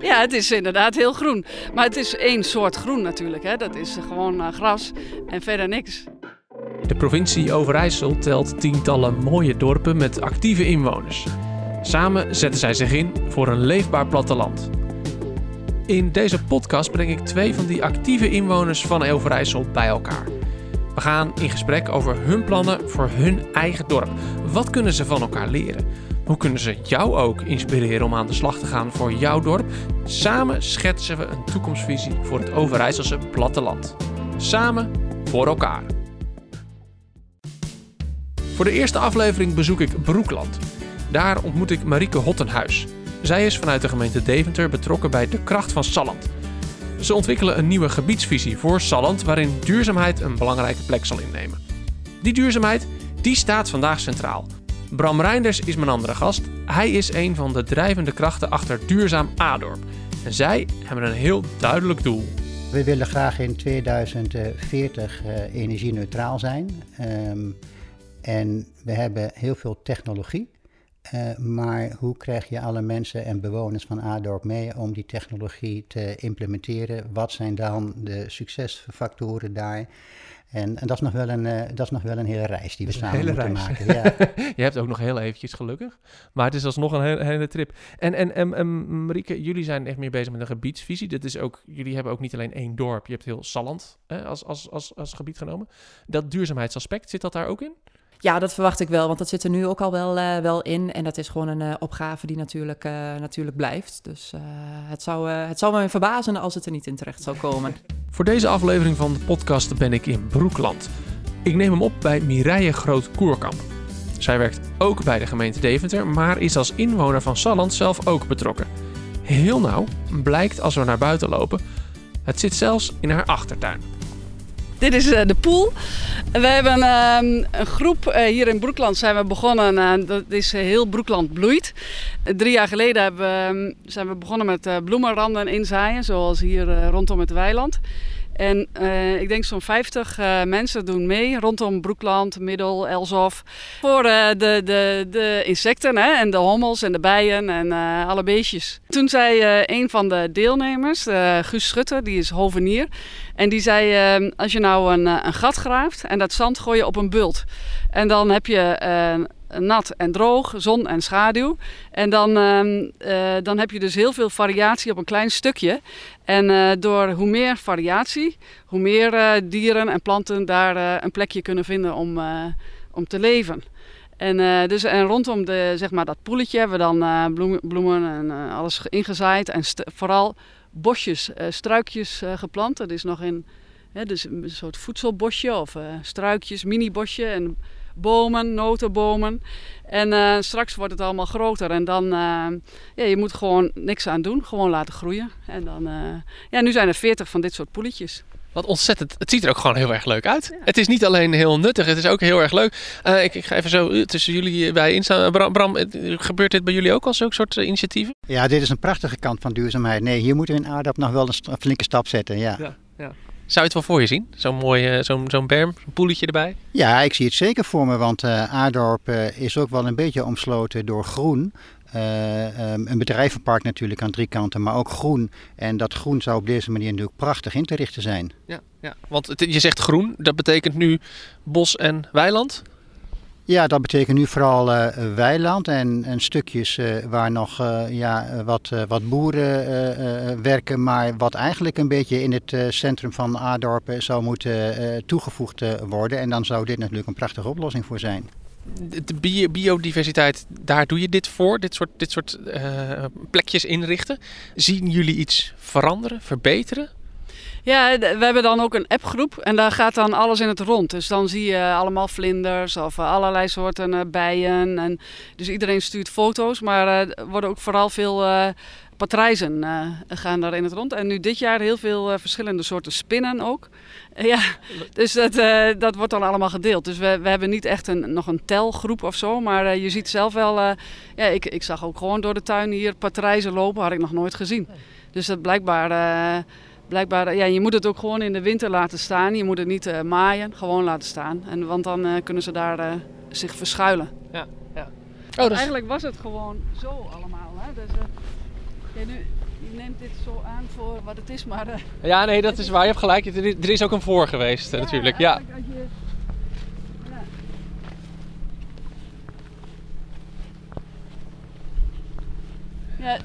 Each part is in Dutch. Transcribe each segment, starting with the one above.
Ja, het is inderdaad heel groen. Maar het is één soort groen natuurlijk. Hè. Dat is gewoon uh, gras en verder niks. De provincie Overijssel telt tientallen mooie dorpen met actieve inwoners. Samen zetten zij zich in voor een leefbaar platteland. In deze podcast breng ik twee van die actieve inwoners van Overijssel bij elkaar. We gaan in gesprek over hun plannen voor hun eigen dorp. Wat kunnen ze van elkaar leren? Hoe kunnen ze jou ook inspireren om aan de slag te gaan voor jouw dorp? Samen schetsen we een toekomstvisie voor het Overijsselse platteland. Samen voor elkaar. Voor de eerste aflevering bezoek ik Broekland. Daar ontmoet ik Marieke Hottenhuis. Zij is vanuit de gemeente Deventer betrokken bij De Kracht van Salland. Ze ontwikkelen een nieuwe gebiedsvisie voor Salland waarin duurzaamheid een belangrijke plek zal innemen. Die duurzaamheid die staat vandaag centraal. Bram Reinders is mijn andere gast. Hij is een van de drijvende krachten achter Duurzaam Adorp. En zij hebben een heel duidelijk doel. We willen graag in 2040 uh, eh, energie-neutraal zijn. Um, en we hebben heel veel technologie. Uh, maar hoe krijg je alle mensen en bewoners van Adorp mee om die technologie te implementeren? Wat zijn dan de succesfactoren daar? En, en, dat, is nog wel een, uh, dat is nog wel een hele reis die we samen moeten reis. maken. Ja. je hebt ook nog heel eventjes gelukkig. Maar het is alsnog een hele, hele trip. En, en, en, en Marieke, jullie zijn echt meer bezig met een gebiedsvisie. Dat is ook, jullie hebben ook niet alleen één dorp. Je hebt heel Salland hè, als, als, als, als gebied genomen. Dat duurzaamheidsaspect, zit dat daar ook in? Ja, dat verwacht ik wel, want dat zit er nu ook al wel, uh, wel in. En dat is gewoon een uh, opgave die natuurlijk, uh, natuurlijk blijft. Dus het, zou, het zou me verbazen als het er niet in terecht zou komen. Voor deze aflevering van de podcast ben ik in Broekland. Ik neem hem op bij Mireille Groot-Koerkamp. Zij werkt ook bij de gemeente Deventer, maar is als inwoner van Salland zelf ook betrokken. Heel nauw blijkt als we naar buiten lopen. Het zit zelfs in haar achtertuin. Dit is uh, de pool. We hebben uh, een groep uh, hier in Broekland zijn we begonnen. Eh, dat is heel Broekland bloeit. drie jaar geleden ehm, zijn we begonnen met bloemenranden inzaaien, zoals hier rondom het weiland. En uh, ik denk zo'n 50 uh, mensen doen mee rondom Broekland, Middel, Elsof. Voor uh, de, de, de insecten hè, en de hommels en de bijen en alle beestjes. Toen zei een van de deelnemers, Guus Schutter, die is hovenier. En die zei, als je nou een, een gat graaft en dat zand gooi je op een bult. En dan heb je nat en droog, zon en schaduw. En dan, uh, dan heb je dus heel veel variatie op een klein stukje. En uh, door hoe meer variatie, hoe meer uh, dieren en planten daar een plekje kunnen vinden om, om te leven. En, dus, en rondom de, zeg maar, dat poeletje hebben we dan bloemen, bloemen en alles ingezaaid. En vooral bosjes, struikjes geplant. Dat is nog in dus een soort voedselbosje of struikjes, mini-bosje. En bomen, notenbomen. En uh, straks wordt het allemaal groter. En dan, uh, ja, je moet gewoon niks aan doen. Gewoon laten groeien. En dan, uh, ja, nu zijn er 40 van dit soort poeletjes. Wat ontzettend, het ziet er ook gewoon heel erg leuk uit. Ja. Het is niet alleen heel nuttig, het is ook heel erg leuk. ik, ik, ga even zo tussen jullie bij instaan. Bram, Bram, gebeurt dit bij jullie ook als zulke soort initiatieven? Ja, dit is een prachtige kant van duurzaamheid. Nee, hier moeten we in Aardap nog wel een flinke stap zetten. Ja. ja, ja. Zou je het wel voor je zien? Zo'n mooi, uh, zo'n zo'n berm, zo'n poeletje erbij? Ja, ik zie het zeker voor me, want uh, Aardorp uh, is ook wel een beetje omsloten door groen. Um, een bedrijvenpark natuurlijk aan drie kanten, maar ook groen. En dat groen zou op deze manier natuurlijk prachtig in te richten zijn. Ja, ja. want het, je zegt groen, dat betekent nu bos en weiland? Ja, dat betekent nu vooral uh, weiland en, en stukjes uh, waar nog uh, ja, wat, wat boeren werken, maar wat eigenlijk een beetje in het centrum van Adorp zou moeten toegevoegd worden. En dan zou dit natuurlijk een prachtige oplossing voor zijn. De bio biodiversiteit, daar doe je dit voor, dit soort, dit soort plekjes inrichten. Zien jullie iets veranderen, verbeteren? Ja, we hebben dan ook een appgroep en daar gaat dan alles in het rond. Dus dan zie je allemaal vlinders of eh, allerlei soorten uh, bijen. En dus iedereen stuurt foto's, maar er worden ook vooral veel uh, patrijzen gaan daar in het rond. En nu dit jaar heel veel verschillende soorten spinnen ook. ja, dus dat, dat wordt dan allemaal gedeeld. Dus we, we hebben niet echt een, nog een telgroep of zo, maar je ziet zelf wel... ja, ik, ik zag ook gewoon door de tuin hier patrijzen lopen, had ik nog nooit gezien. Dus dat blijkbaar blijkbaar, ja, je moet het ook gewoon in de winter laten staan. Je moet het niet uh, maaien, gewoon laten staan. En, want dan uh, kunnen ze daar uh, zich verschuilen. Ja, ja. Oh, dus... Eigenlijk was het gewoon zo allemaal. Hè? Dus, ja, nu, je neemt dit zo aan voor wat het is, maar... eh, Ja, nee, dat is waar. Je hebt gelijk. Er is- is ook een voor geweest, eh, natuurlijk. Ja. eigenlijk als je- ja. Ja,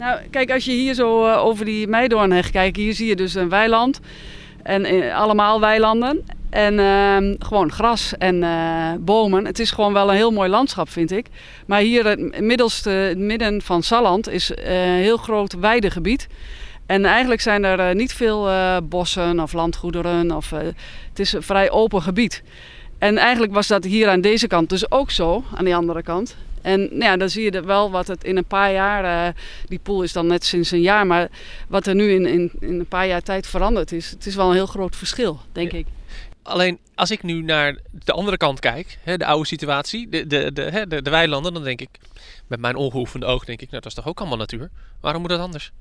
nou, kijk, als je hier zo eh, over die Meidoornheg kijkt, hier zie je dus een weiland. En eh, allemaal weilanden. En ehm, gewoon gras en eh, bomen. Het is gewoon wel een heel mooi landschap, vind ik. Maar hier, het middelste, het midden van Salland, is een heel groot weidegebied. En eigenlijk zijn er niet veel bossen of landgoederen. Of, het is een vrij open gebied. En eigenlijk was dat hier aan deze kant dus ook zo, aan die andere kant. En nou ja, dan zie je wel wat het in een paar jaar, eh, die pool is dan net sinds een jaar, maar wat er nu in, in, in een paar jaar tijd veranderd is, het is wel een heel groot verschil, denk Ja. ik. Alleen als ik nu naar de andere kant kijk, hè, de oude situatie, de, de, de, hè, de, de weilanden, dan denk ik, met mijn ongeoefende oog, denk ik, nou, dat is toch ook allemaal natuur? Waarom moet dat anders?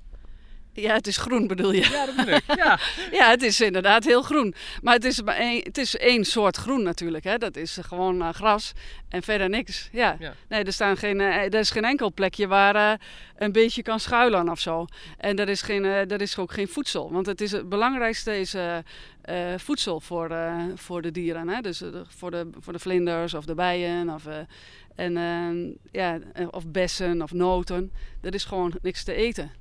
Ja, het is groen bedoel je. Ja, dat bedoel ik. Ja. Ja, het is inderdaad heel groen. Maar het is, maar één, het is één soort groen natuurlijk. Hè. Dat is gewoon eh, gras en verder niks. Ja. Ja. Nee, er, staan geen, eh, er is geen enkel plekje waar eh, een beetje kan schuilen of zo. En er is, geen, er is ook geen voedsel. Want het, is, het belangrijkste is voedsel voor, voor de dieren. Hè. Dus voor, de, voor de vlinders of de bijen of, en, eh, ja, of bessen of noten. Er is gewoon niks te eten.